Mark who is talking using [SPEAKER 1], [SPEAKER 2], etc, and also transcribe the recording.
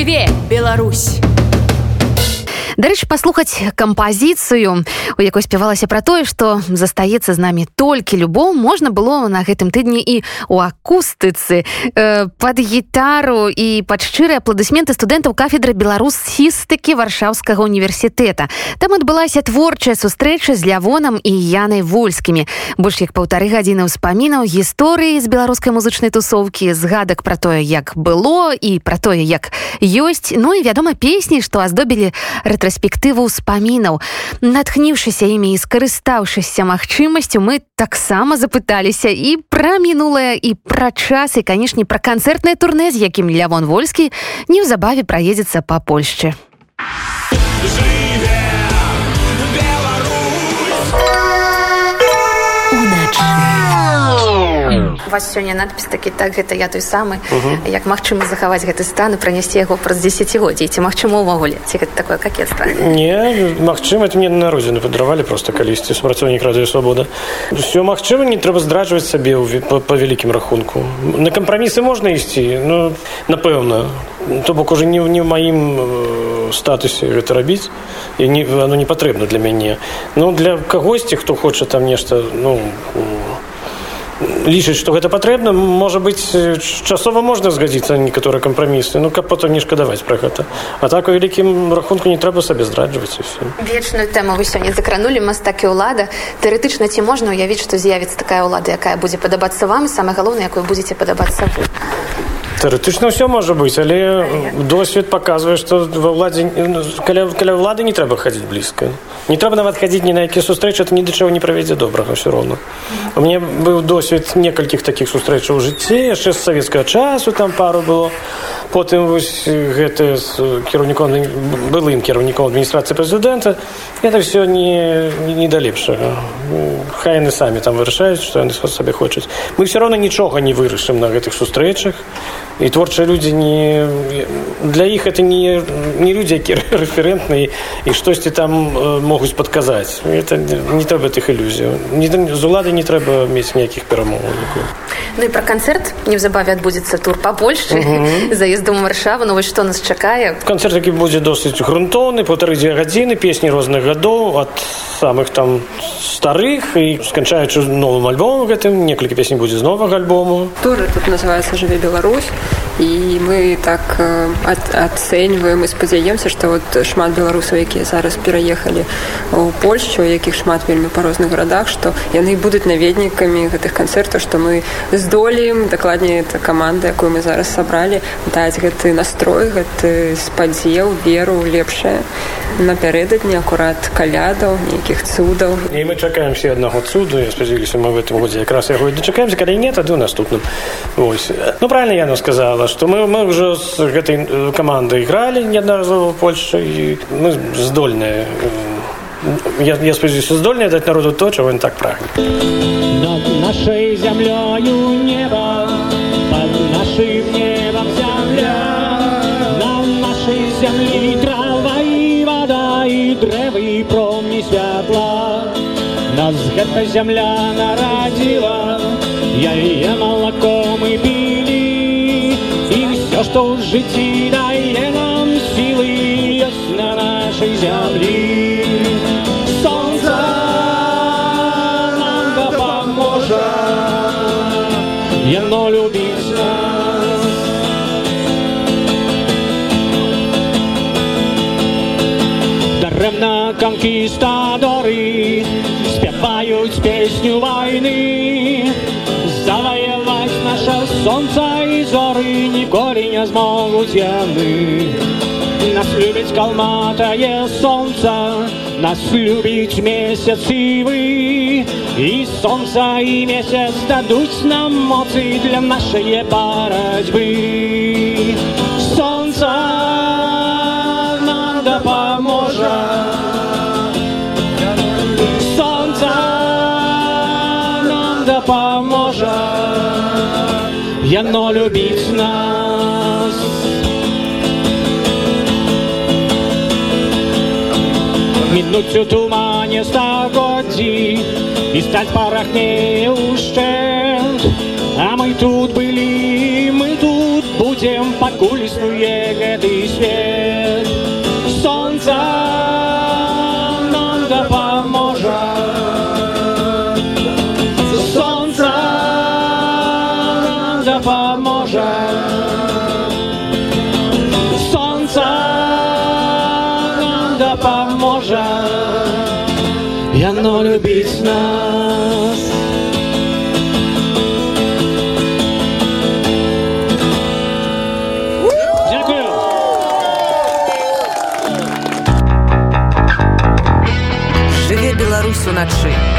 [SPEAKER 1] Жыве Беларусь!
[SPEAKER 2] Дарэчы паслухаць кампазіцыю у якой спявалася пра тое што застаецца з намі толькі любоў можна было на гэтым тыдні і у акустыцы э, под гітару і пад шчырыя апладысменты студэнтаў кафедры беларусістыкі варшаўскага універсітэта там адбылася творчая сустрэча з лявонам і янай вольскімі. Больш як паўтары гадзіны ўспамінаў гісторыі з беларускай музычнай тусоўкі згадак пра тое як было і пра тое як ёсць. Ну і вядома песні што аздобілі рэтра перспектыву ўспамінаў натхніўшыся імі і скарыстаўшыся магчымасцю мы таксама запыталіся і пра мінулае і пра час і канешне пра канцэртнае турне з якім лявон вольскі неўзабаве праедзецца па польшчы вас сёння надпіс такі так гэта я той самы як магчыма захаваць гэты стан і пранесці яго праз десятгоддзі ці магчыма увогуле ці гэта такое какетство
[SPEAKER 3] не магчыма мне на родзіны падравалі просто калісьці супрацоўнік радыё свабода все магчыма не трэба здраджваць сабе по, по вялікім рахунку. На кампрамісы можна ісці ну напэўна. То бок уже не не ў маім э, статусе гэта рабіць. І не оно не патрэбна для мяне. Ну для кагосьці хто хоча там нешта ну лічыць што гэта патрэбна можа быць часова можна згадзіцца некаторыя кампрамісы ну каб потым не шкадаваць пра гэта а так у вялікім рахунку не трэба сабе здраджваць
[SPEAKER 2] вечную тэму вы сёння закранули мастак і ўлада тэарэтычна ці можна ўявіць што з'явіцца такая ўлада якая будзе падабацца вам самае галоўнае якую будзеце падабацца вы
[SPEAKER 3] тэарэтычна ўсё можа быць але досвед паказвае што ва ўладзе каля, каля ўлады не трэба хадзіць блізка не трэба нават хадзіць ні на які сустрэчы ні да чаго не правядзе добрага ўсё роўна у мне быў досвед некалькіх такіх сустрэчаў у жыцці яшчэ з савецкага часу там пару было. Потым вось гэты з кіраўніком былым кіраўніком адміністрацыі прэзідэнта. Это все не не да лепшага. Хай яны самі там вырашаюць што яны сабе хочуць. Мы все роўна нічога не вырашым на гэтых сустрэчах і творчыя людзі не для іх это не не людзі які рэферэнтныя і штосьці там могуць падказаць это не трэба тых ілюзію з улады не трэба мець ніякіх перамоў
[SPEAKER 2] ну і пра канцэрт неўзабаве адбудзецца тур па польшчы заездам варшаву ну вось што нас чакае
[SPEAKER 3] канцэрт які будзе досыць грунтоўны полторы дзве гадзіны песні розных гадоў ад самых там старых і сканчаючы новым альбомом гэтым. Некалькі песень будзе з новага альбому.
[SPEAKER 4] Тоже тут называется жыве Беларусь і мы так ацэньваем і спадзяемся што вот шмат беларусаў якія зараз пераехалі у польшчу якіх шмат вельмі па розных гарадах што яны будуць наведнікамі гэтых канцэртаў што мы здолеем дакладней это каманда якую мы зараз сабралі даць гэты настрой гэты спадзеў веру лепшае напярэдадні акурат калядаў нейкіх цудаў.
[SPEAKER 3] І мы чакаем все аднаго цуду спадзяліся мы в этом годзе якраз яго дачакаемся калі не тады наступным ось ну правильно яно сказала что мы мы уже с гэтай э, командой играли неаднаразова в польше и мы здольныя я, я спадзяюся здольныя даць народу то чего он так прагне
[SPEAKER 5] над нашей зямлёю неба под нашим небом земля на нашей землі трава і вода і дрэвы промні святла нас гэта земля нарадзіла я яе Що в житті дає силы есть на нашей земле. Солнце нам да поможет яно любить нас. Даремно конкистадоры спевают песню войны. завоевать наше солнце. Зоры ніколі не змогуць яны нас любіць калматае солнца нас любіць месяц і вы. І солнца і месяц дадуць нам моцы для нашае барацьбы яно любіць нас мінуць у тумане стагоддзі і стаць парахне ўшчэнт А мы тут былі мы тут будем пойдем, покуль існуе гэты свет. Дапаможа. Яно любіць нас. Дякую.
[SPEAKER 1] Жыве Беларусь уначы.